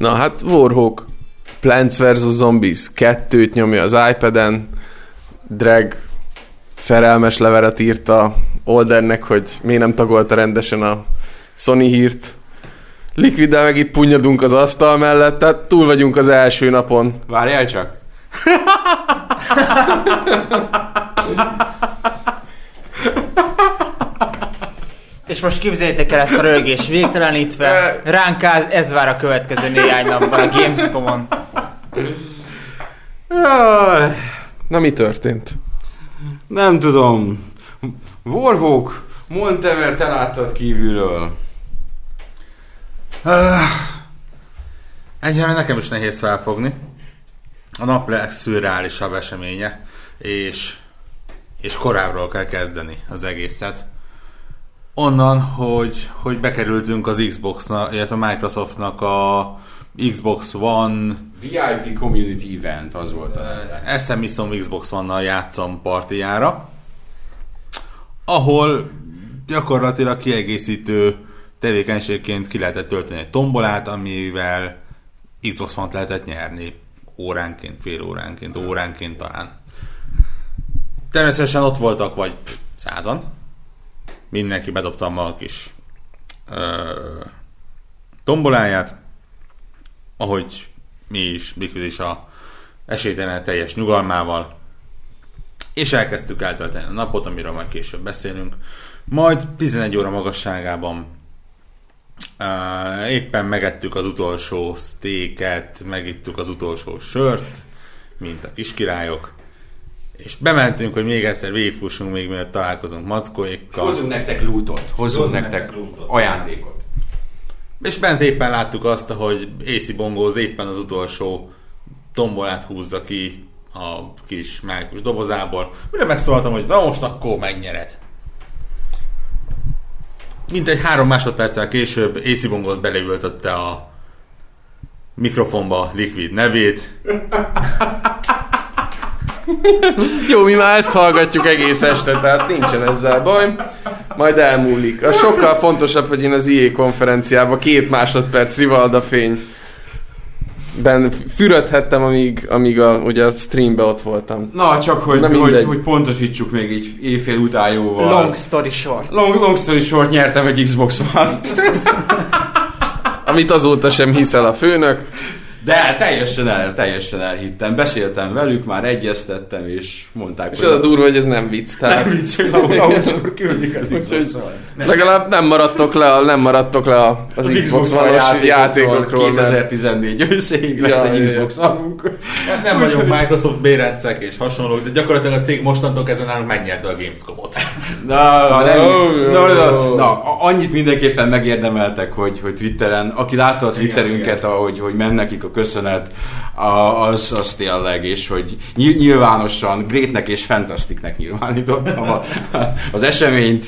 Na hát Warhawk Plants vs. Zombies 2-t nyomja az iPad-en, Drag szerelmes levelet írta Oldernek, hogy miért nem tagolta rendesen a Sony hírt. Liquiddel meg itt punyadunk az asztal mellett, tehát túl vagyunk az első napon. Várjál csak. És most képzeljétek el ezt a rögés végtelenítve. Ránk áll, ez vár a következő néhány napban a Gamescom-on. Na mi történt? Nem tudom. Warhawk, Montever, te láttad kívülről. Egyre nekem is nehéz felfogni. A nap legszürreálisabb eseménye, és, és korábbról kell kezdeni az egészet. Onnan, hogy, hogy bekerültünk az Xbox-nak, illetve a Microsoftnak a Xbox One VIP Community Event, az volt a... SM Iszom Xbox One-nal játszom partijára, ahol gyakorlatilag kiegészítő tevékenységként ki lehetett tölteni egy tombolát, amivel Xbox One-t lehetett nyerni óránként, fél óránként, óránként talán. Természetesen ott voltak vagy százan. Mindenki bedobta a maga kis ö, tomboláját, ahogy mi is, Liquid is a esélytelen teljes nyugalmával, és elkezdtük eltölteni a napot, amiről majd később beszélünk. Majd 11 óra magasságában uh, éppen megettük az utolsó steaket, megittük az utolsó sört, mint a kiskirályok, és bementünk, hogy még egyszer végigfussunk, még mielőtt találkozunk mackóékkal. Hozzunk nektek lootot, hozzunk Hozzunk nektek nektek lootot. ajándékot. És bent éppen láttuk azt, hogy AC Bongóz éppen az utolsó tombolát húzza ki a kis májkus dobozából. Mire megszólaltam, hogy na most akkor megnyered. Mint egy három másodperccel később AC Bongóz beleültötte a mikrofonba Liquid nevét. Jó, mi már ezt hallgatjuk egész este, tehát nincsen ezzel baj. Majd elmúlik. A sokkal fontosabb, hogy én az IE konferenciában két másodperc Rivalda fény ben fürödhettem, amíg, amíg a, ugye a streambe ott voltam. Na, csak hogy, Na hogy, hogy pontosítsuk még így éjfél után jóval. Long story short. long, long story short, nyertem egy Xbox One-t. Amit azóta sem hiszel a főnök. De teljesen el, teljesen elhittem. Beszéltem velük, már egyeztettem, és mondták, És az a durva, hogy ez nem vicc. Tehát nem vicc, hogy ahol küldik az Xbox legalább nem maradtok le, a, nem maradtok le a, az, az Xbox One játékokról. játékokról mert 2014 őszéig lesz Ja, egy. Xbox One-unk. Hát nem vagyunk Microsoft bérencek és hasonlók, de gyakorlatilag a cég mostantól kezdve nálunk megnyerte a Gamescom-ot. Na, na, nem, na, na, na, a- annyit mindenképpen megérdemeltek, hogy, hogy Twitteren, aki látta a Twitterünket, ahogy hogy mennek nekik a köszönet, a- az, az tényleg, és hogy ny- nyilvánosan Greatnek és Fantasticnek nyilvánítottam a, az eseményt.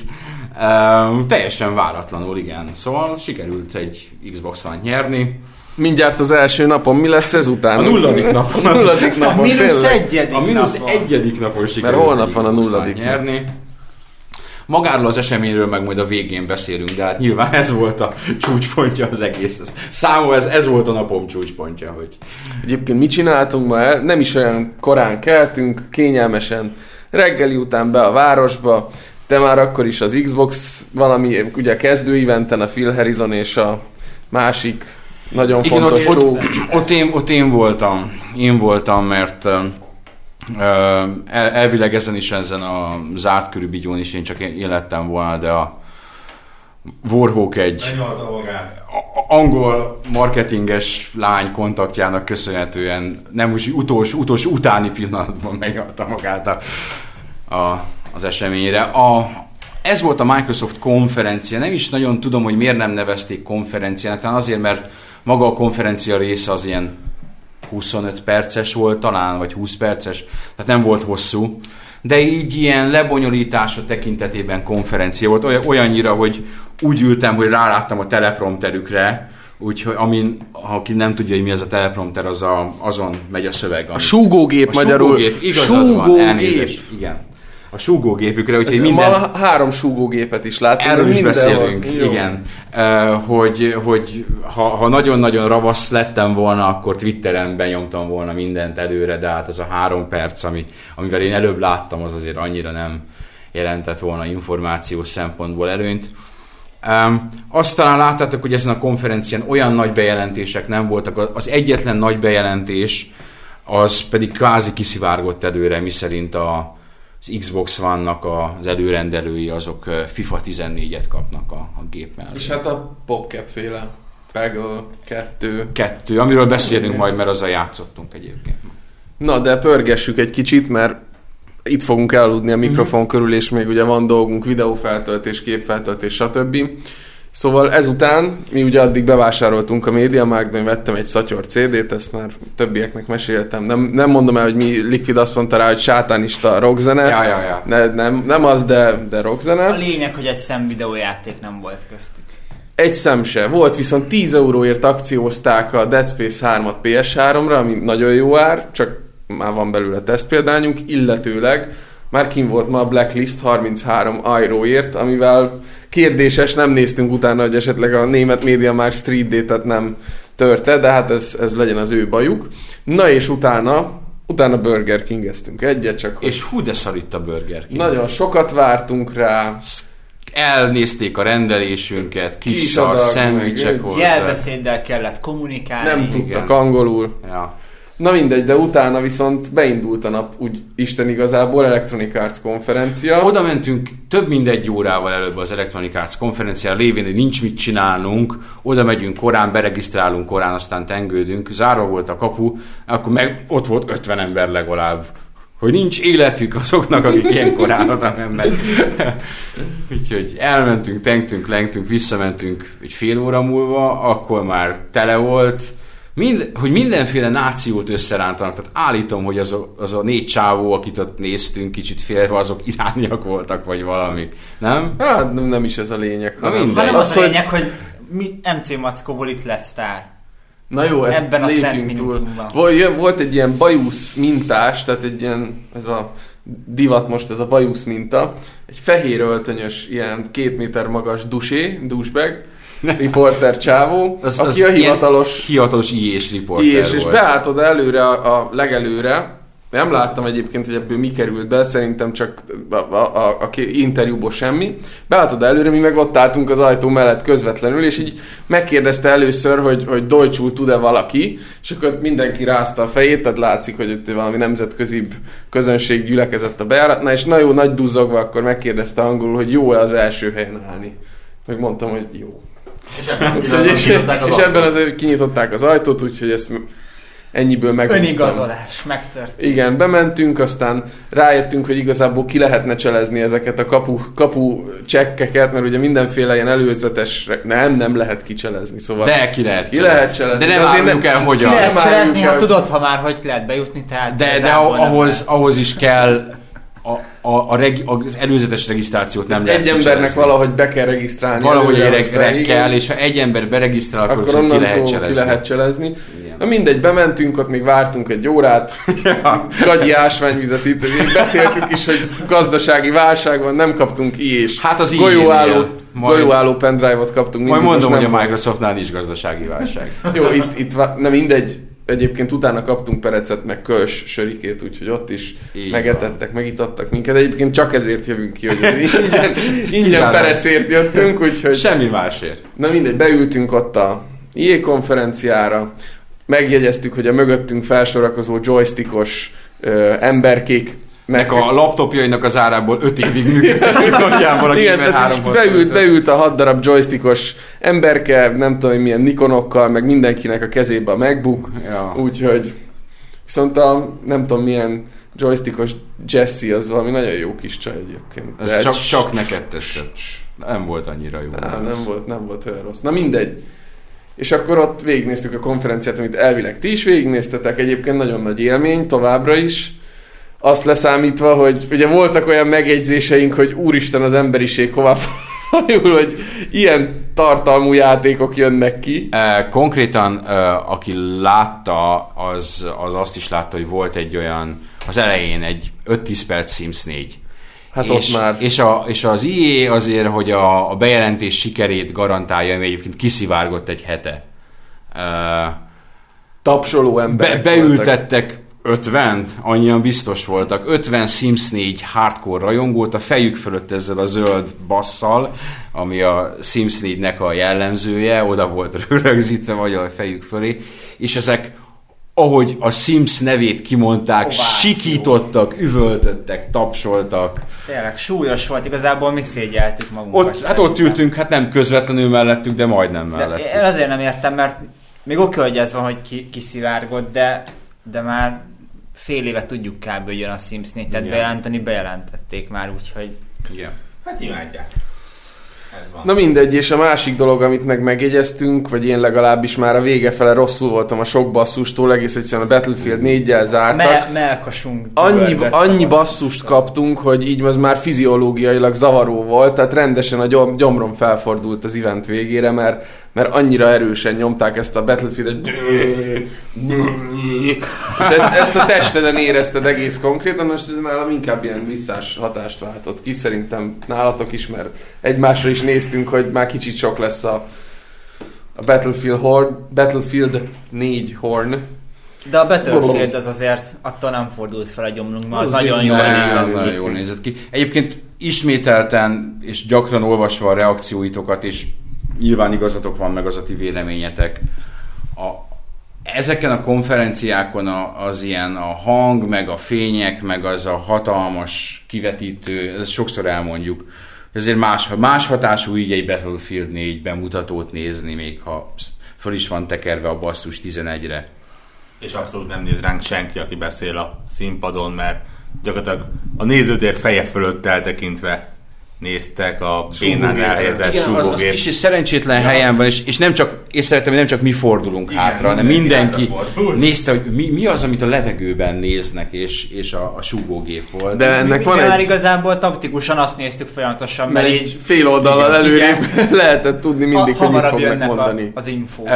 Um, teljesen váratlanul, igen. Szóval sikerült egy Xbox One nyerni. mindjárt az első napon. Mi lesz ezután? A nulladik napon. A nulladik A napon, mínusz tényleg. egyedik A mínusz napon. egyedik napon sikerült holnap egy van a nulladik nyerni. Magáról az eseményről meg majd a végén beszélünk, de hát nyilván ez volt a csúcspontja az egész. Számomra ez, ez volt a napom csúcspontja, hogy Egyébként mit csináltunk ma? Nem is olyan korán keltünk, kényelmesen reggeli után be a városba, de már akkor is az Xbox valami, ugye a kezdő eventen a Phil Harrison és a másik nagyon Igen, fontos ott, ott, ott, én, ott én voltam. Én voltam, mert elvileg ezen is, ezen a zárt körű bigyón is én csak én, lettem volna, de a Warhawk egy angol marketinges lány kontaktjának köszönhetően nem úgy utolsó, utolsó utáni pillanatban megadta magát a, a, az eseményre. A, ez volt a Microsoft konferencia. Nem is nagyon tudom, hogy miért nem nevezték konferenciának. Talán azért, mert maga a konferencia része az ilyen 25 perces volt talán, vagy 20 perces, tehát nem volt hosszú. De így ilyen lebonyolítása tekintetében konferencia volt, olyan, olyannyira, hogy úgy ültem, hogy ráláttam a teleprompterükre, úgyhogy amin, ha aki nem tudja, hogy mi az a teleprompter, az a, azon megy a szöveg. A súgógép A magyarul. súgógép, igazad van, Súgógép. elnézést, igen. A súgógépükre, úgyhogy Hát minden... Ma három súgógépet is láttunk. Erről is beszélünk, Jó. igen. Uh, hogy, hogy ha, ha nagyon-nagyon ravasz lettem volna, akkor Twitteren benyomtam volna mindent előre, de hát az a három perc, ami, amivel én előbb láttam, az azért annyira nem jelentett volna információs szempontból előnyt. Um, azt talán láttátok, hogy ezen a konferencián olyan nagy bejelentések nem voltak. Az egyetlen nagy bejelentés az pedig kvázi kiszivárgott előre, miszerint a, az Xbox One-nak az előrendelői azok FIFA 14-et kapnak a, a gép mellé. És hát a PopCap féle Peggle 2. Kettő, amiről beszélünk majd, mert azzal játszottunk egyébként. Na, de pörgessük egy kicsit, mert itt fogunk elaludni a mikrofon körül, és még ugye van dolgunk, videófeltöltés, képfeltöltés, stb. Szóval ezután, mi ugye addig bevásároltunk a Media Marktban, vettem egy szatyor CD-t, ezt már többieknek meséltem. Nem, nem mondom el, hogy mi Liquid azt mondta rá, hogy sátánista rockzene. Ja, ja, ja. Ne, nem, nem az, de, de A rockzene. lényeg, hogy egy szem videójáték nem volt köztük. Egy szem se. Volt viszont 10 euróért akciózták a Dead Space 3-at PS3-ra, ami nagyon jó ár, csak már van belőle tesztpéldányunk, illetőleg már kim volt ma a Blacklist 33 euróért, amivel kérdéses, nem néztünk utána, hogy esetleg a német média már Street Date-et nem törte, de hát ez, ez legyen az ő bajuk. Na és utána, utána Burger King-eztünk egyet, csak hogy És hú, de szar itt a Burger King. nagyon sokat vártunk rá, Elnézték a rendelésünket, kis Kis szar, szendvicsek voltak. Jelbeszéddel kellett kommunikálni. nem igen. tudtak angolul. Ja. Na mindegy, de utána viszont beindult a nap, úgy Isten igazából Electronic Arts konferencia. Oda mentünk több mint egy órával előbb az Electronic Arts konferenciára, lévén, hogy nincs mit csinálnunk, oda megyünk korán, beregisztrálunk korán, aztán tengődünk, zárva volt a kapu, akkor meg ott volt 50 ember legalább hogy nincs életük azoknak, akik ilyen korán oda mennek. Úgyhogy elmentünk, tengtünk, lengtünk, visszamentünk egy fél óra múlva, akkor már tele volt, Mind, hogy mindenféle nációt összerántanak, tehát állítom, hogy az a, az a négy csávó, akit ott néztünk kicsit félve, azok irániak voltak, vagy valami. Nem? Hát nem, is ez a lényeg. Na hanem-. Hanem az, Az, a lényeg, hogy mi MC Mackóból itt lett sztár. Na jó, ezt Ebben a szent lépjünk túl. minutumban. Vol- jön- Volt egy ilyen bajusz mintás, tehát egy ilyen, ez a divat most, ez a bajusz minta. Egy fehér öltönyös, ilyen két méter magas dusé, douchebag, riporter csávó, Az, aki az a hivatalos hivatalos IS riporter és, és volt. beállt oda előre, a, a legelőre, nem láttam egyébként, hogy ebből mi került be, szerintem csak a, a, a, a interjúból semmi. Beállt oda előre, mi meg ott álltunk az ajtó mellett közvetlenül, és így megkérdezte először, hogy, hogy Deutschul tud-e valaki, és akkor mindenki rázta a fejét, tehát látszik, hogy ott valami nemzetközi közönség gyülekezett a bejáratnál, és na jó, nagy duzzogva akkor megkérdezte angolul, hogy jó-e az első helyen állni. Meg mondtam, hogy jó. És ebben, és, kinyitották az és ajtót. ebben azért kinyitották az ajtót, úgyhogy ezt ennyiből megúsztam. Önigazolás, megtörtént. Igen, bementünk, aztán rájöttünk, hogy igazából ki lehetne cselezni ezeket a kapu, kapu csekkeket, mert ugye mindenféle ilyen előzetes, nem, nem lehet kicselezni, szóval De ki lehet. ki lehet cselezni. De nem azért áruljuk el, Ki hogyan. lehet Nem cselezni, ha tudod, ha már hogy lehet bejutni, tehát De, de ahhoz, lehet. ahhoz is kell a, a, a regi, az előzetes regisztrációt nem lehet egy embernek valahogy be kell regisztrálni. Valahogy egy igen. kell, és ha egy ember beregisztrál, akkor, akkor ki lehet cselezni. ki lehet cselezni. Igen. Na mindegy, bementünk, ott még vártunk egy órát, gagyi ásványvizet itt, még beszéltük is, hogy gazdasági válság van, nem kaptunk i és Hát az golyóálló. Majd- golyóálló pendrive-ot kaptunk. Majd mindig, mondom, hogy a Microsoftnál nincs gazdasági válság. Jó, itt, itt nem mindegy, egyébként utána kaptunk perecet, meg köls sörikét, úgyhogy ott is Így megetettek, megitattak minket. Egyébként csak ezért jövünk ki, hogy ingyen, ingyen perecért jöttünk, úgyhogy... Semmi másért. Na mindegy, beültünk ott a IE konferenciára, megjegyeztük, hogy a mögöttünk felsorakozó joystickos ö, emberkék Nek a laptopjainak az árából 5 évig működtetjük nagyjából a igen, Gamer tehát 3 így beült, beült a hat darab joystickos emberke, nem tudom, hogy milyen Nikonokkal, meg mindenkinek a kezébe a MacBook, Ja. úgyhogy viszont a nem tudom milyen joystickos Jesse az valami nagyon jó kis csaj egyébként. Ez csak, csak neked tetszett. Nem volt annyira jó. Ez. nem volt, nem volt olyan rossz. Na mindegy. És akkor ott végignéztük a konferenciát, amit elvileg ti is végignéztetek. Egyébként nagyon nagy élmény, továbbra is. Azt leszámítva, hogy ugye voltak olyan megjegyzéseink, hogy úristen az emberiség hová fajul, hogy ilyen tartalmú játékok jönnek ki. Konkrétan, aki látta, az, az azt is látta, hogy volt egy olyan, az elején egy 5-10 perc Sims 4. Hát és, ott már. És, a, és az IE azért, hogy a, a bejelentés sikerét garantálja, ami egyébként kiszivárgott egy hete. Uh, Tapsoló be, emberek voltak. beültettek 50 annyian biztos voltak, 50 Sims 4 hardcore rajongót a fejük fölött ezzel a zöld basszal, ami a Sims 4-nek a jellemzője, oda volt rögzítve vagy a fejük fölé, és ezek ahogy a Sims nevét kimondták, Ováció. sikítottak, üvöltöttek, tapsoltak. Tényleg súlyos volt, igazából mi szégyeltük magunkat. Ott, hát ott ültünk, hát nem közvetlenül mellettük, de majdnem De mellettük. én azért nem értem, mert még oké, hogy ez van, hogy ki, kiszivárgott, de, de már fél éve tudjuk kb. hogy jön a Sims 4, tehát Igen. bejelenteni bejelentették már, úgyhogy Igen. Hát imádják. Ez van. Na mindegy, és a másik dolog, amit meg megjegyeztünk, vagy én legalábbis már a vége fele rosszul voltam a sok basszustól, egész egyszerűen a Battlefield 4-jel zártak. me, melkasunk annyi, annyi basszust kaptunk, hogy így az már fiziológiailag zavaró volt, tehát rendesen a gyom, gyomrom felfordult az event végére, mert, mert annyira erősen nyomták ezt a Battlefield-et. És ezt, ezt a testeden érezted egész konkrétan, most ez nálam inkább ilyen visszás hatást váltott ki, szerintem nálatok is, mert egymásra is néztünk, hogy már kicsit sok lesz a, a Battlefield, Horn, Battlefield 4 Horn. De a Battlefield az azért attól nem fordult fel a gyomrunkba, az, Az nagyon jól nézett ki. jól nézett ki. Egyébként ismételten és gyakran olvasva a reakcióitokat, és nyilván igazatok van, meg az a ti véleményetek. A, ezeken a konferenciákon a, az ilyen a hang, meg a fények, meg az a hatalmas kivetítő, ezt sokszor elmondjuk, azért más, más hatású így egy Battlefield 4 bemutatót nézni, még ha föl is van tekerve a basszus 11-re. És abszolút nem néz ránk senki, aki beszél a színpadon, mert gyakorlatilag a nézőtér feje fölött eltekintve néztek a bénán elhelyezett Igen, az, az súgógép. kis és szerencsétlen Ja, helyen az- van, és, és nem csak, észrevettem, hogy nem csak mi fordulunk Igen, hátra, hanem mindenki nézte, hogy mi, mi az, amit a levegőben néznek, és, és a, a súgógép volt. De ennek Mi van már egy... igazából taktikusan azt néztük folyamatosan, Mert mert egy így fél oldallal Igen, előrébb lehetett tudni mindig, ha, hogy mit fognak jönnek a, mondani. az info. Uh,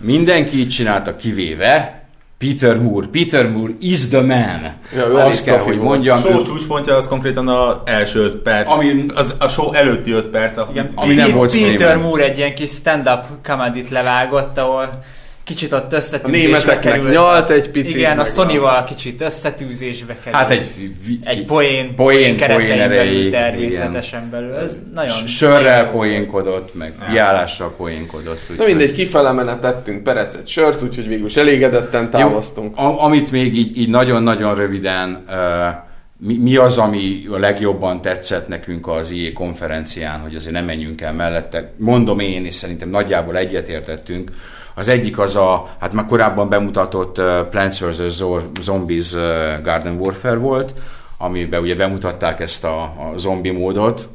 mindenki így csinálta, kivéve Peter Moore. Peter Moore is the man. Ja, ő Azt kell, hogy mondjam. A show csúcspontja az konkrétan az első öt perc. Ami- az, a show előtti öt perc. ahol- Igen, ami nem volt Peter streamen. Moore egy ilyen kis stand-up comedy levágott, ahol kicsit ott A összetűzésbe németeknek került. nyalt egy picit. Igen, a Sony-val kicsit összetűzésbe került. Hát egy, egy poén, poén, keretein poén belül erejéig, természetesen belül. Ez nagyon... Sörrel poénkodott, meg kiállással poénkodott. Na mindegy, kifele menet tettünk perecet sört, úgyhogy végül is elégedetten távoztunk. Jó, a- amit még így, így nagyon-nagyon röviden, uh, mi, mi az, ami a legjobban tetszett nekünk az IE konferencián, hogy azért nem menjünk el mellette. Mondom én, és szerintem nagyjából egyetértettünk. Az egyik az a, hát már korábban bemutatott uh, Plants vs. Zombies uh, Garden Warfare volt, amiben ugye bemutatták ezt a, a zombi módot.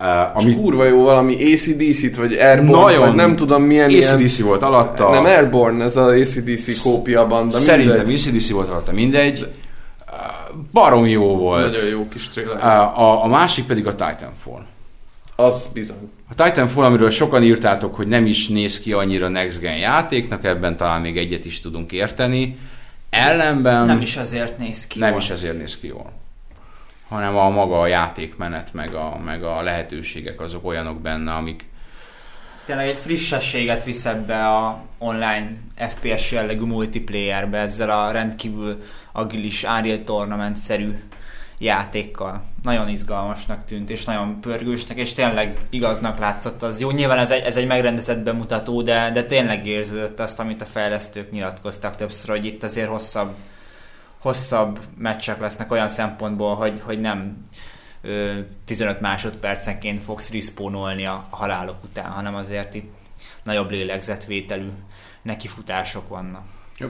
Uh, Ami kurva jó valami ACDC-t, vagy Airborne, Nagyon. vagy nem tudom milyen ilyen... ACDC volt alatta. Nem Airborne, ez az ACDC kópia banda. Szerintem mindegy. ACDC volt alatta, mindegy. Uh, Barom jó volt. Nagyon jó kis trailer. A, a, a másik pedig a Titanfall. Az bizony. A Titanfall, amiről sokan írtátok, hogy nem is néz ki annyira next gen játéknak, ebben talán még egyet is tudunk érteni. Ellenben Nem is azért néz ki nem jól. is ezért néz ki jól. Hanem a maga a játékmenet, meg a, meg a lehetőségek azok olyanok benne, amik Tényleg egy frissességet visz ebbe a online FPS jellegű multiplayerbe ezzel a rendkívül agilis Unreal Tournament-szerű játékkal. Nagyon izgalmasnak tűnt, és nagyon pörgősnek, és tényleg igaznak látszott az jó. Nyilván ez egy, ez egy megrendezett bemutató, de, de tényleg érződött azt, amit a fejlesztők nyilatkoztak többször, hogy itt azért hosszabb, hosszabb meccsek lesznek olyan szempontból, hogy, hogy nem ö, 15 másodpercenként fogsz respawnolni a halálok után, hanem azért itt nagyobb lélegzetvételű nekifutások vannak.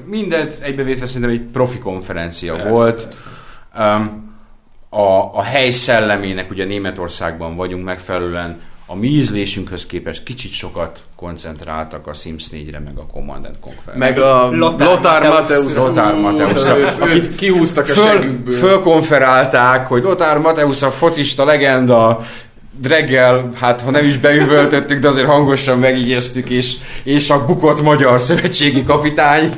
mindent egybevétve szerintem egy profi konferencia Persze, volt. persze. Um, a, a hely szellemének, ugye Németországban vagyunk megfelelően, a mi ízlésünkhöz képest kicsit sokat koncentráltak a Sims 4-re, meg a Command and Conquer. Meg a Lothar Lothar. Matthäus. Lothar. Őt, őt kihúztak a Föl, segükből. fölkonferálták, hogy Lothar Matthäus a focista legenda, Dreggel, hát ha nem is beüvöltöttük, de azért hangosan megígyeztük, és, és a bukott magyar szövetségi kapitány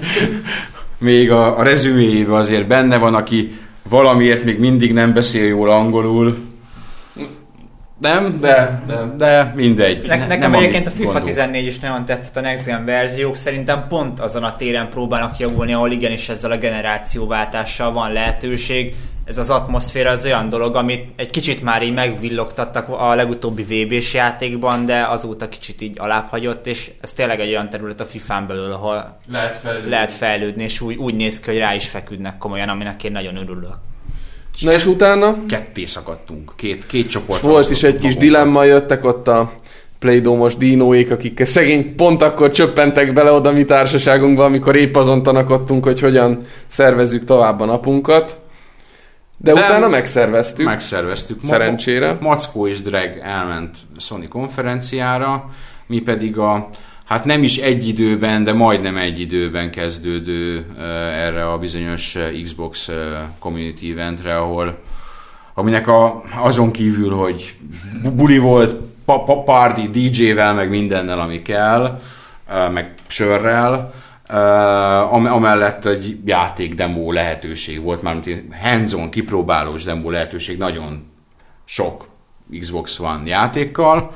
még a, a rezüméjében azért benne van, aki valamiért még mindig nem beszél jól angolul, Nem? De, de. De mindegy. Ne, Ne- nekem nem, egyébként a FIFA gondolok. 14 is nagyon tetszett a Next Gen verziók, szerintem pont azon a téren próbálnak javulni, ahol igenis ezzel a generációváltással van lehetőség. Ez az atmoszféra az olyan dolog, amit egy kicsit már így megvillogtattak a legutóbbi VB-s játékban, de azóta kicsit így alábbhagyott, és ez tényleg egy olyan terület a FIFA-n belül, ahol Lehet fejlődni. lehet fejlődni, és úgy, úgy néz ki, hogy rá is feküdnek komolyan, aminek én nagyon örülök. Na és utána? Ketté szakadtunk. Két, két csoport. Volt is egy kis dilemma, jöttek ott a Playdomos dinóék, akik szegény pont akkor csöppentek bele oda mi társaságunkba, amikor épp azon tanakodtunk, hogy hogyan szervezzük tovább a napunkat. De, De- utána megszerveztük. Megszerveztük. Szerencsére. Mackó és Drag elment Sony konferenciára, mi pedig a hát nem is egy időben, de majdnem egy időben kezdődő uh, erre a bizonyos uh, Xbox uh, Community Eventre, ahol aminek a, azon kívül, hogy bu- buli volt, pa, pa, party, DJ-vel, meg mindennel, ami kell, uh, meg sörrel, uh, am- amellett egy játék demo lehetőség volt, mármint hands-on kipróbálós demo lehetőség nagyon sok Xbox One játékkal.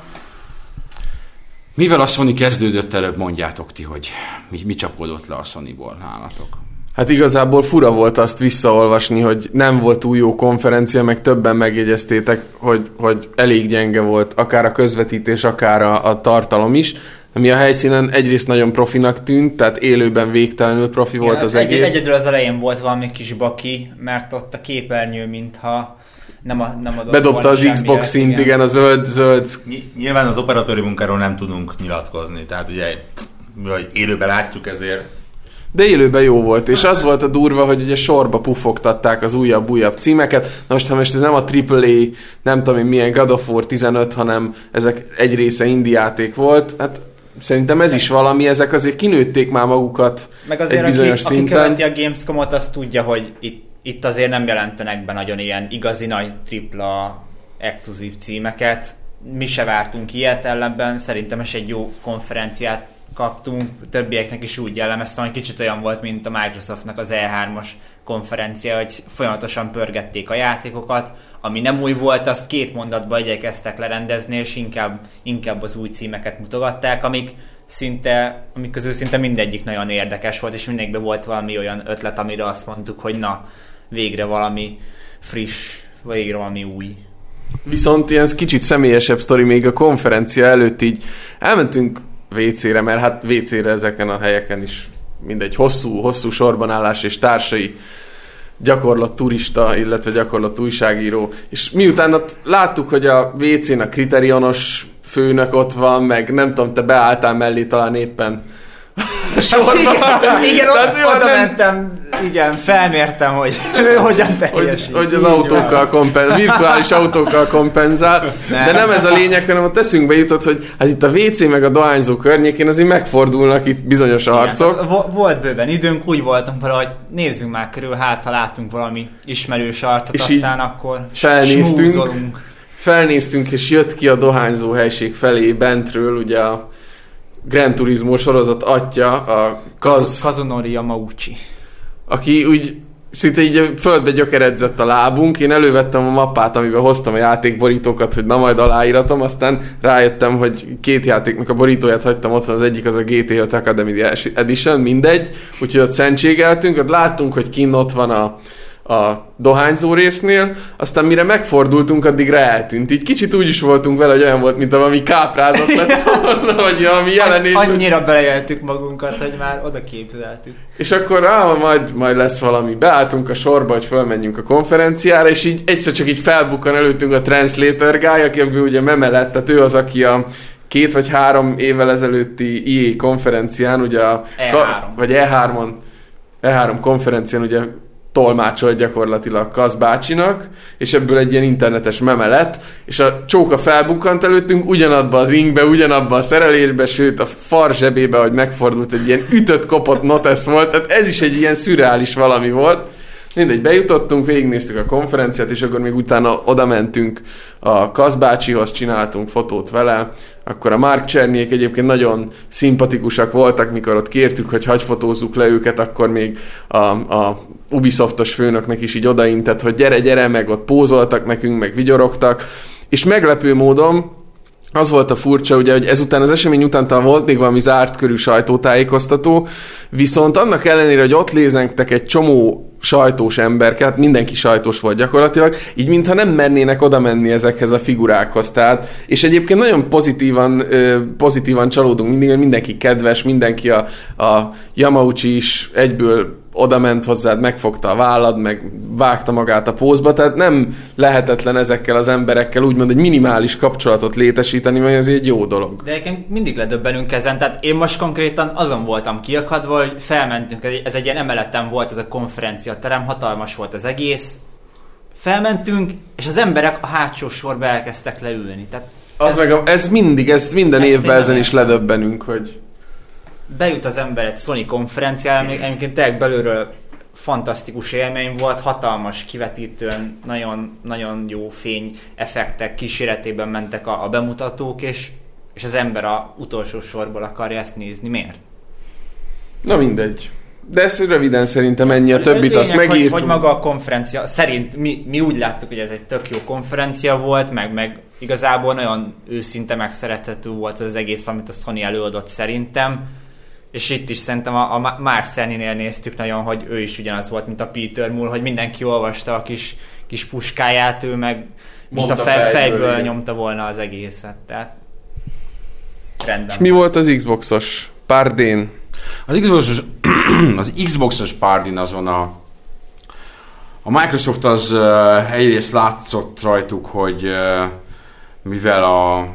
Mivel a Sony kezdődött előbb, mondjátok ti, hogy mi, mi csapódott le a Sonyból nálatok. Hát igazából fura volt azt visszaolvasni, hogy nem volt túl jó konferencia, meg többen megjegyeztétek, hogy, hogy elég gyenge volt, akár a közvetítés, akár a, a tartalom is, ami a helyszínen egyrészt nagyon profinak tűnt, tehát élőben végtelenül profi volt Igen, az egy, egész. Egyedül az elején volt valami kis baki, mert ott a képernyő mintha nem, a, nem adott Bedobta az Xbox szint, igen, a zöld, zöld Ny- Nyilván az operatőri munkáról nem tudunk nyilatkozni, tehát ugye hogy élőben látjuk, ezért De élőben jó volt, és az volt a durva, hogy ugye sorba pufogtatták az újabb-újabb címeket. Na most, ha most ez nem a AAA, nem tudom én milyen God of War 15, hanem ezek egy része indie játék volt, hát szerintem ez is valami, ezek azért kinőtték már magukat Meg azért, egy aki, bizonyos aki szinten. követi a Gamescom-ot, az tudja, hogy itt, itt azért nem jelentenek be nagyon ilyen igazi nagy tripla exkluzív címeket. Mi se vártunk ilyet, ellenben szerintem is egy jó konferenciát kaptunk, többieknek is úgy jellemeztem, hogy kicsit olyan volt, mint a Microsoftnak az E3-as konferencia, hogy folyamatosan pörgették a játékokat, ami nem új volt, azt két mondatba igyekeztek lerendezni, és inkább, inkább az új címeket mutogatták, amik szinte, amik közül szinte mindegyik nagyon érdekes volt, és mindegyikben volt valami olyan ötlet, amire azt mondtuk, hogy na, végre valami friss, végre valami új. Viszont ilyen kicsit személyesebb sztori még a konferencia előtt így elmentünk WC-re, mert hát WC-re ezeken a helyeken is mindegy hosszú, hosszú sorban állás és társai gyakorlott turista, illetve gyakorlott újságíró, és miután ott láttuk, hogy a WC-n a kriterionos főnök ott van, meg nem tudom, te beálltál mellé talán éppen sorban. Igen, igen Tehát jó, oda nem- mentem, igen, felmértem, hogy hogyan hogy, teljesít. hogy az Így van. autókkal kompenzál, virtuális autókkal kompenzál, Nem. de nem ez a lényeg, hanem ott eszünkbe jutott, hogy hát itt a WC meg a dohányzó környékén azért megfordulnak itt bizonyos arcok. Igen, vo- volt bőven időnk, úgy voltunk vele, hogy nézzünk már körül, hát ha látunk valami ismerős arcot, És aztán akkor felnéztünk. smúzolunk. Felnéztünk, és jött ki a dohányzó helység felé bentről, ugye a Gran Turismo sorozat atya, a Kaz, Kazunori Yamauchi. aki úgy szinte így földbe gyökeredzett a lábunk, én elővettem a mappát, amiben hoztam a játékborítókat, hogy na majd aláíratom, aztán rájöttem, hogy két játéknak a borítóját hagytam otthon, az egyik az a GTA Academy Edition, mindegy, úgyhogy ott szentségeltünk, ott láttunk, hogy kinn ott van a, a dohányzó résznél, aztán mire megfordultunk, addigra eltűnt. Így kicsit úgy is voltunk vele, hogy olyan volt, mint valami káprázott lett volna, vagy valami jelenés. hogy- Annyira belejeltük magunkat, hogy már oda képzeltük. és akkor á, majd, majd lesz valami. Beálltunk a sorba, hogy fölmenjünk a konferenciára, és így egyszer csak így felbukkan előttünk a translator guy, aki ugye meme lett, tehát ő az, aki a két vagy három évvel ezelőtti IE konferencián, ugye a, E3. vagy E3-on, E3 konferencián ugye tolmácsolt gyakorlatilag Kasz bácsinak, és ebből egy ilyen internetes meme lett, és a csóka felbukkant előttünk ugyanabba az ingbe, ugyanabba a szerelésbe, sőt a far zsebébe, hogy megfordult egy ilyen ütött, kopott notesz volt, tehát ez is egy ilyen szürreális valami volt. Mindegy, bejutottunk, végignéztük a konferenciát, és akkor még utána oda mentünk a Kazbácsihoz, csináltunk fotót vele, akkor a Mark Cserniék egyébként nagyon szimpatikusak voltak, mikor ott kértük, hogy hagy fotózzuk le őket, akkor még a, a Ubisoftos főnöknek is így odaintett, hogy gyere, gyere, meg ott pózoltak nekünk, meg vigyorogtak, és meglepő módon az volt a furcsa, ugye, hogy ezután az esemény után talán volt még valami zárt körű sajtótájékoztató, viszont annak ellenére, hogy ott lézengtek egy csomó sajtós emberket, hát mindenki sajtós volt gyakorlatilag, így mintha nem mernének oda menni ezekhez a figurákhoz. Tehát, és egyébként nagyon pozitívan, pozitívan csalódunk mindig, hogy mindenki kedves, mindenki a, a Yamauchi is egyből oda ment hozzád, megfogta a vállad, meg vágta magát a pózba, tehát nem lehetetlen ezekkel az emberekkel úgymond egy minimális kapcsolatot létesíteni, mert ez egy jó dolog. De egyébként mindig ledöbbenünk ezen, tehát én most konkrétan azon voltam kiakadva, hogy felmentünk, ez egy ilyen emeleten volt ez a konferencia terem, hatalmas volt az egész, felmentünk, és az emberek a hátsó sorba elkezdtek leülni. Tehát az ez, meg a, ez mindig, ezt minden évben ezen is ledöbbenünk, hogy bejut az ember egy Sony konferenciára, még egyébként tényleg belülről fantasztikus élmény volt, hatalmas kivetítőn, nagyon, nagyon jó fény effektek kíséretében mentek a, a bemutatók, és, és az ember a utolsó sorból akarja ezt nézni. Miért? Na mindegy. De ez röviden szerintem ennyi, a többit azt megírtuk. Hogy, hogy maga a konferencia, szerint mi, mi úgy láttuk, hogy ez egy tök jó konferencia volt, meg, meg igazából nagyon őszinte megszerethető volt az egész, amit a Sony előadott szerintem és itt is szerintem a, a Mark Cerny-nél néztük nagyon, hogy ő is ugyanaz volt, mint a Peter Moore, hogy mindenki olvasta a kis, kis puskáját, ő meg mint a fej, fejből, fejből nyomta volna az egészet. Tehát rendben. És mi volt az Xboxos párdén? Az Xboxos, az Xboxos párdén azon a a Microsoft az uh, egyrészt látszott rajtuk, hogy uh, mivel a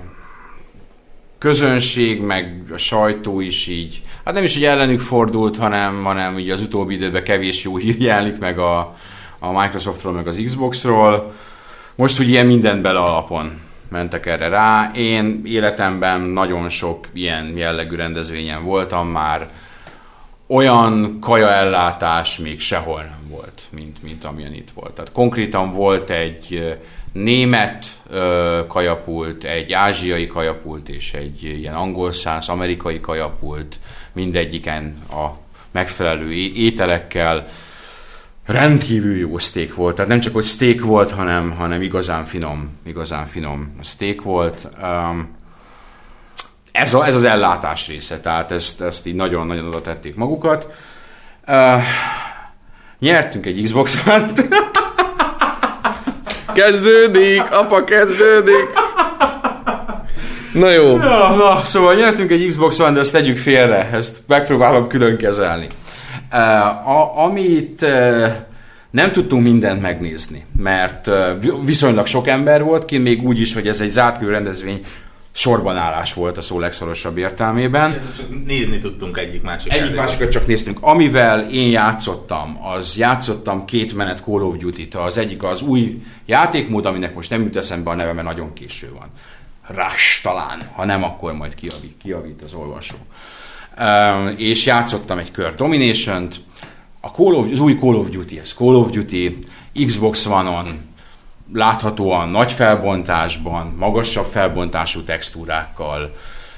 közönség, meg a sajtó is így, hát nem is, hogy ellenük fordult, hanem, hanem így az utóbbi időben kevés jó hír jelenik meg a, a Microsoftról, meg az Xboxról. Most ugye mindent bele alapon mentek erre rá. Én életemben nagyon sok ilyen jellegű rendezvényen voltam már, olyan kajaellátás még sehol nem volt, mint, mint amilyen itt volt. Tehát konkrétan volt egy német kajapult, egy ázsiai kajapult és egy ilyen angol száz amerikai kajapult, mindegyiken a megfelelő ételekkel. Rendkívül jó steak volt, tehát nem csak hogy steak volt, hanem, hanem igazán finom, igazán finom steak volt. Ez, a, ez az ellátás része, tehát ezt, ezt így nagyon-nagyon oda tették magukat. Nyertünk egy Xbox One-t. Kezdődik, apa, kezdődik. Na jó. Ja, na, szóval nyertünk egy Xbox One, de ezt tegyük félre, ezt megpróbálom külön kezelni. A, amit nem tudtunk mindent megnézni, mert viszonylag sok ember volt ki, még úgy is, hogy ez egy zárt rendezvény, sorban állás volt a szó legszorosabb értelmében. Csak nézni tudtunk egyik másik Egyik másikat csak néztünk. Amivel én játszottam, az játszottam két menet Call of Duty-t. Az egyik az új játékmód, aminek most nem jut eszembe a neve, mert nagyon késő van. Rush talán, ha nem, akkor majd kiavít, kiavít az olvasó. Um, és játszottam egy kör Domination-t, a Call of, az új Call of Duty, ez Call of Duty, Xbox One-on, láthatóan nagy felbontásban, magasabb felbontású textúrákkal,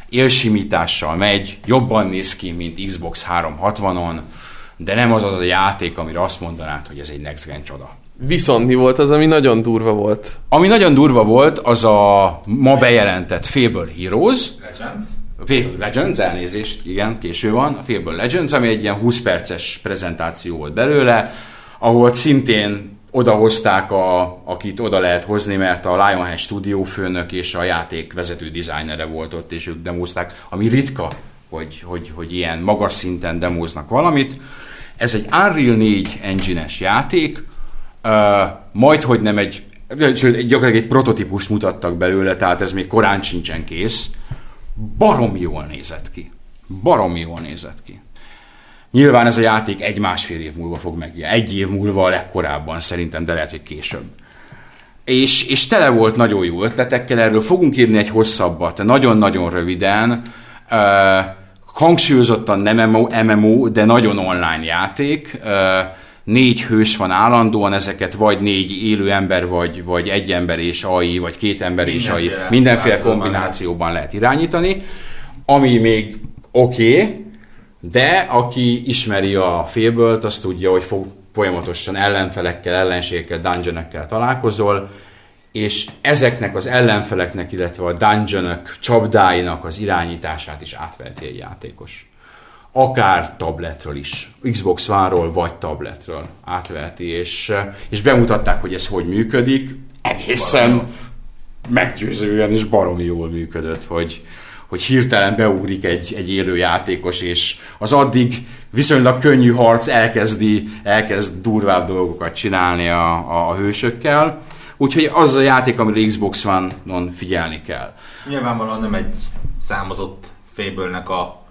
élsimítással megy, jobban néz ki, mint Xbox 360-on, de nem az az a játék, amire azt mondanád, hogy ez egy next gen csoda. Viszont mi volt az, ami nagyon durva volt? Ami nagyon durva volt, az a ma bejelentett Fable Heroes. Legends. Fable Legends, elnézést, igen, késő van. A Fable Legends, ami egy ilyen 20 perces prezentáció volt belőle, ahol szintén odahozták, a, akit oda lehet hozni, mert a Lionhead stúdió főnök és a játék vezető dizájnere volt ott, és ők demozták, ami ritka, hogy, hogy, hogy ilyen magas szinten demoznak valamit. Ez egy Unreal 4 engine-es játék, uh, majd, hogy nem egy, sőt, gyakorlatilag egy prototípust mutattak belőle, tehát ez még korán sincsen kész. Baromi jól nézett ki. Baromi jól nézett ki. Nyilván ez a játék egy-másfél év múlva fog megjelenni. Egy év múlva a legkorábban szerintem, de lehet, hogy később. És, és tele volt nagyon jó ötletekkel, erről fogunk írni egy hosszabbat, nagyon-nagyon röviden. Uh, hangsúlyozottan nem MMO, MMO, de nagyon online játék. Uh, négy hős van állandóan, ezeket vagy négy élő ember, vagy, vagy egy ember és AI, vagy két ember és AI, mindenféle kombinációban lehet irányítani. Ami még oké, okay, de aki ismeri a félből, azt tudja, hogy fog folyamatosan ellenfelekkel, ellenségekkel, dungeonekkel találkozol, és ezeknek az ellenfeleknek, illetve a dungeonok, csapdáinak az irányítását is átveheti egy játékos. Akár tabletről is, Xbox One-ról vagy tabletről átveheti, és, és bemutatták, hogy ez hogy működik. Egészen meggyőzően és baromi jól működött, hogy, hogy hirtelen beugrik egy, egy élő játékos, és az addig viszonylag könnyű harc elkezdi, elkezd durvább dolgokat csinálni a, a, a hősökkel. Úgyhogy az a játék, amire Xbox One-on figyelni kell. Nyilvánvalóan nem egy számozott fébölnek a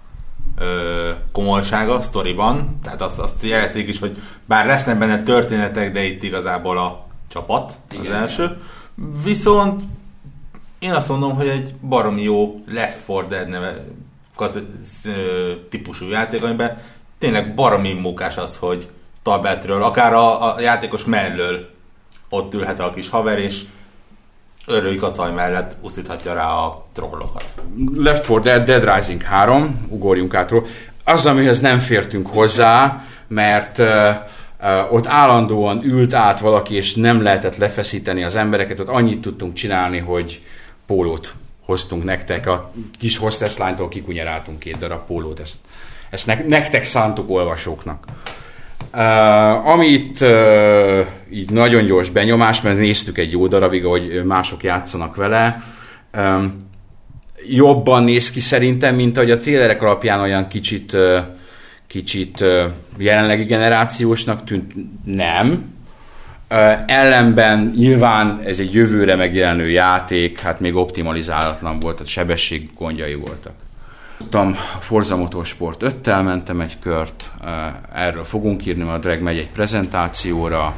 ö, komolysága sztoriban, tehát azt, azt jelezték is, hogy bár lesznek benne történetek, de itt igazából a csapat Igen. az első. Viszont én azt mondom, hogy egy baromi jó Left 4 Dead neve típusú játék, amiben tényleg baromi munkás az, hogy tabletről, akár a, a játékos mellől ott ülhet a kis haver, és örülj kacaj mellett uszíthatja rá a trollokat. Left 4 Dead, Dead Rising 3, ugorjunk átról. Az, amihez nem fértünk hozzá, mert ott állandóan ült át valaki, és nem lehetett lefeszíteni az embereket, ott annyit tudtunk csinálni, hogy pólót hoztunk nektek, a kis hostesslánytól kikunyeráltunk két darab pólót, ezt, ezt ne, nektek szántuk olvasóknak. Uh, amit uh, így nagyon gyors benyomás, mert néztük egy jó darabig, hogy mások játszanak vele, um, jobban néz ki szerintem, mint ahogy a trélerek alapján olyan kicsit, uh, kicsit uh, jelenlegi generációsnak tűnt. Nem. Ellenben nyilván ez egy jövőre megjelenő játék, hát még optimalizálatlan volt, tehát sebesség gondjai voltak. Tudtam, a Forza Motorsport 5-tel mentem egy kört, erről fogunk írni, mert a Drag megy egy prezentációra,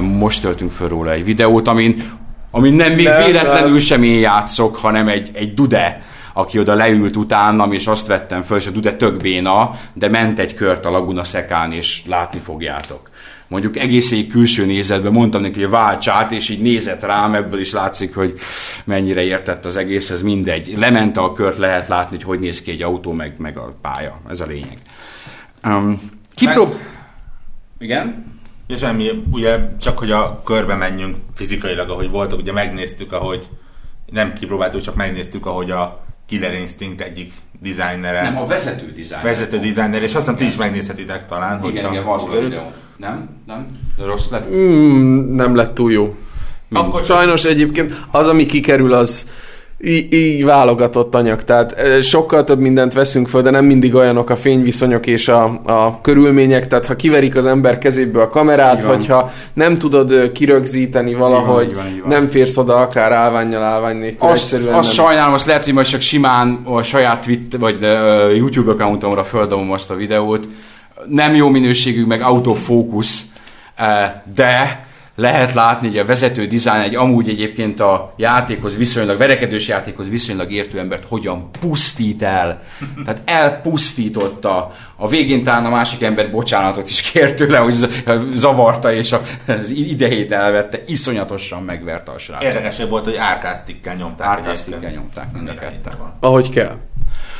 most töltünk föl róla egy videót, amin, amin nem még nem, véletlenül nem. sem én játszok, hanem egy, egy Dude, aki oda leült utánam, és azt vettem föl, és a Dude tök béna, de ment egy kört a Laguna Szekán, és látni fogjátok mondjuk egész végig külső nézetben mondtam neki, hogy váltsát, és így nézett rám, ebből is látszik, hogy mennyire értett az egész, ez mindegy. Lemente a kört, lehet látni, hogy hogy néz ki egy autó, meg, meg a pálya. Ez a lényeg. Um, kiprób... Meg... Igen? Ja, semmi, ugye csak hogy a körbe menjünk fizikailag, ahogy voltak, ugye megnéztük, ahogy nem kipróbáltuk, csak megnéztük, ahogy a Killer Instinct egyik dizájnere. Nem, a vezető dizájner. Vezető dizájner, és azt hiszem ti is megnézhetitek talán. Igen, igen, van videó. Nem? Nem? De rossz lett? Mm, nem lett túl jó. Akkor Sajnos egyébként az, ami kikerül, az így, így válogatott anyag, tehát sokkal több mindent veszünk föl, de nem mindig olyanok a fényviszonyok és a, a körülmények, tehát ha kiverik az ember kezéből a kamerát, hogyha nem tudod kirögzíteni valahogy, így van, így van, így van. nem férsz oda akár állványjal állvány nélkül. Azt, azt nem. sajnálom, azt lehet, hogy most csak simán a saját Twitter, vagy uh, YouTube accountomra földobom azt a videót, nem jó minőségű, meg autofókusz, de lehet látni, hogy a vezető dizájn egy amúgy egyébként a játékhoz viszonylag, verekedős játékhoz viszonylag értő embert hogyan pusztít el. Tehát elpusztította. A végén talán a másik ember bocsánatot is kért tőle, hogy zavarta és az idejét elvette. Iszonyatosan megverte a srácot. Érdekesebb volt, hogy árkásztikkel nyomták. Árkásztikkel nyomták mind a ketten. Ahogy kell.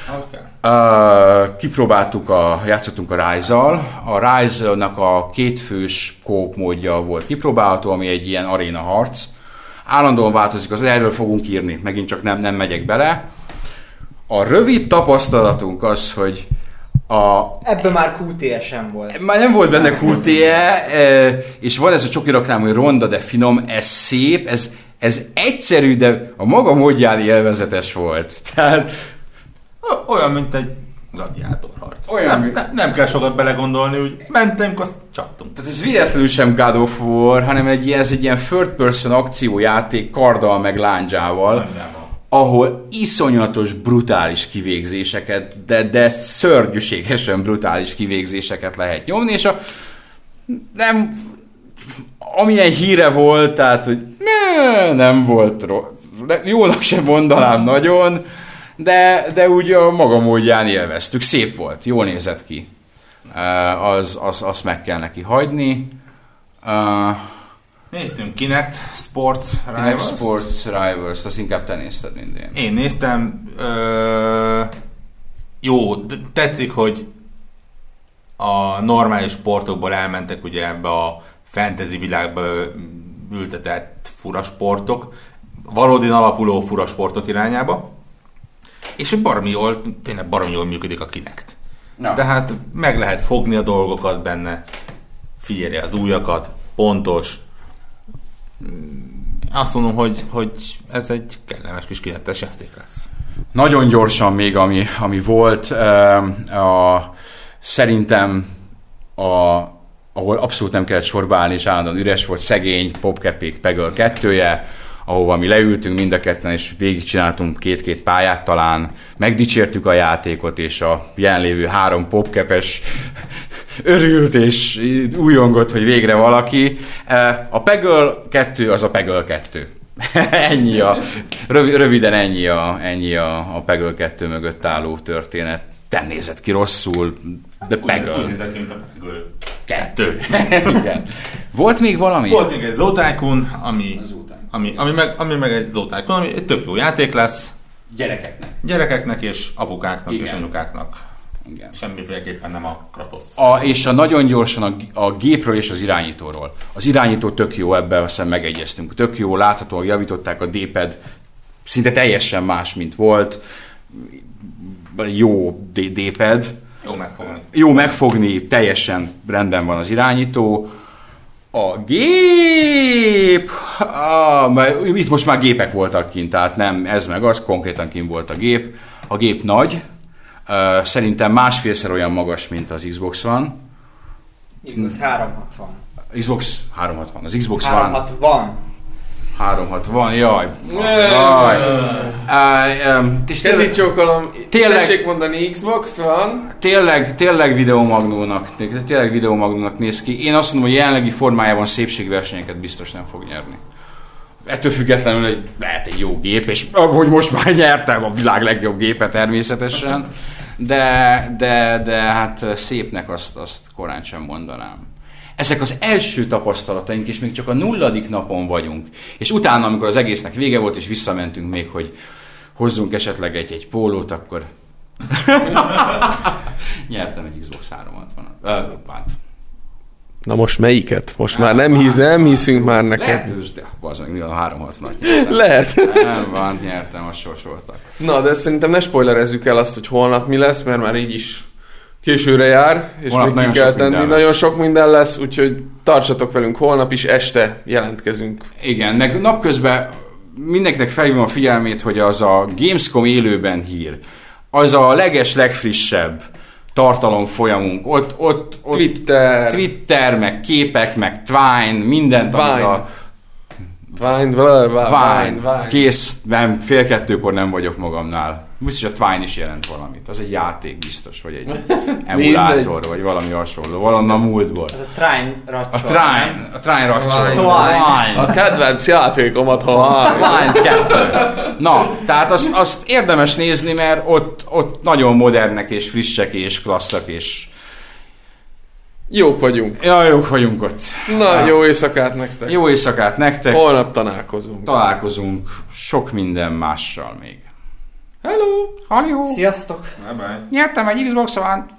Uh, kipróbáltuk, a, játszottunk a Rise-zal. A Rise-nak a kétfős kóp módja volt kipróbálható, ami egy ilyen aréna harc. Állandóan változik, az erről fogunk írni, megint csak nem, nem megyek bele. A rövid tapasztalatunk az, hogy a... Ebben már QTE sem volt. Már nem volt benne QTE, és van ez a csoki reklám, hogy ronda, de finom, ez szép, ez, ez egyszerű, de a maga módján élvezetes volt. Tehát olyan, mint egy gladiátorharc. Olyan, nem, mint... nem, nem kell sokat belegondolni, hogy mentem, azt csaptunk. Tehát ez véletlenül sem God of War, hanem egy, ez egy ilyen third person akciójáték karddal meg lándzsával, ahol iszonyatos brutális kivégzéseket, de, de szörnyűségesen brutális kivégzéseket lehet nyomni, és a nem, amilyen híre volt, tehát, hogy ne, nem volt rossz, jónak sem mondanám nagyon, de, de úgy a maga módján élveztük. Szép volt, jól nézett ki. Uh, az, az, azt meg kell neki hagyni. Uh, Néztünk Kinect Sports Rivals. Kinect Sports Rivals, azt inkább te nézted, mint én. Én néztem. Uh, jó, tetszik, hogy a normális sportokból elmentek ugye ebbe a fantasy világba ültetett furasportok, valódi alapuló furasportok irányába, és baromi jól, tényleg baromi jól működik a Kinect. Na. Tehát meg lehet fogni a dolgokat benne, figyelni az újakat, pontos. Mm, Azt mondom, hogy, hogy ez egy kellemes kis kinetes játék lesz. Nagyon gyorsan még, ami, ami volt, ö, a, szerintem a, ahol abszolút nem kellett sorba állni, és állandóan üres volt, szegény Popkepék Pegöl kettője, ahova mi leültünk mind a ketten, és végigcsináltunk két-két pályát talán, megdicsértük a játékot, és a jelenlévő három popkepes örült és újongott, hogy végre valaki. E, A Pegöl 2 az a Pegöl 2. ennyi a, rövi- röviden ennyi a, ennyi a, a Pegöl 2 mögött álló történet. Te nézett ki rosszul, de Pegöl nézett ki, mint a Pegöl. 2. Igen. Volt még valami? Volt még egy Zotákun, ami, Zotákun. Ami, ami, meg, ami meg egy Zotákun, ami egy tök jó játék lesz, Gyerekeknek. gyerekeknek és apukáknak Igen. és anyukáknak. Igen. Semmiféleképpen nem a Kratos. A, és a nagyon gyorsan a, a gépről és az irányítóról. Az irányító tök jó, ebben azt hiszem megegyeztünk. Tök jó, láthatóan javították a D-pad, szinte teljesen más, mint volt. Jó D-pad. Jó megfogni. Jó megfogni, teljesen rendben van az irányító. A gép... Ah, mert itt most már gépek voltak kint, tehát nem ez meg az, konkrétan kint volt a gép. A gép nagy, szerintem másfélszer olyan magas, mint az Xbox van. Igaz, 360. Xbox 360. Az Xbox One 360. 360, jaj. jaj. Tényleg, Kezítsókolom, Tényleg- tessék mondani, Xbox van. tényleg, tényleg videomagnónak, tényleg videomagnónak néz ki. Én azt mondom, hogy jelenlegi formájában szépségversenyeket biztos nem fog nyerni. Ettől függetlenül egy, lehet egy jó gép, és hogy most már nyertem a világ legjobb gépe természetesen, de, de, de hát szépnek azt, azt korán sem mondanám. Ezek az első tapasztalataink, és még csak a nulladik napon vagyunk. És utána, amikor az egésznek vége volt, és visszamentünk még, hogy hozzunk esetleg egy, egy pólót, akkor nyertem egy Xbox 360-at. Ö, hát, Na most melyiket? Most már nem, hisz, nem hiszünk már neked. lehetős, de az meg a 360-at nyertem. Lehet. Nem van, nyertem, azt sorsoltak. Na, de szerintem ne spoilerezzük el azt, hogy holnap mi lesz, mert már így is későre jár, és Holnap még ki nagyon kell sok tenni. Nagyon sok minden lesz, úgyhogy tartsatok velünk holnap is, este jelentkezünk. Igen, meg napközben mindenkinek felhívom a figyelmét, hogy az a Gamescom élőben hír, az a leges, legfrissebb tartalom folyamunk. Ott, ott, ott Twitter, Twitter, meg képek, meg Twine, mindent, amit Vine. a Vine, Vine, Vine, Vine. kész, nem, fél kettőkor nem vagyok magamnál. Biztos a Twine is jelent valamit. Az egy játék biztos, vagy egy emulátor, vagy valami hasonló. Valami a múltból. Ez a Trine A racsol, Trine, a Trine racsol. Twine. A kedvenc játékomat, ha Twine 2. Na, tehát azt, azt érdemes nézni, mert ott, ott nagyon modernek és frissek és klasszak és Jók vagyunk. ja, jók vagyunk ott. Na, jó éjszakát nektek. Jó éjszakát nektek, Holnap találkozunk. találkozunk sok minden mással még. Hello! Haló! Sziasztok! Bye bye. Nyertem egy Xbox One-t!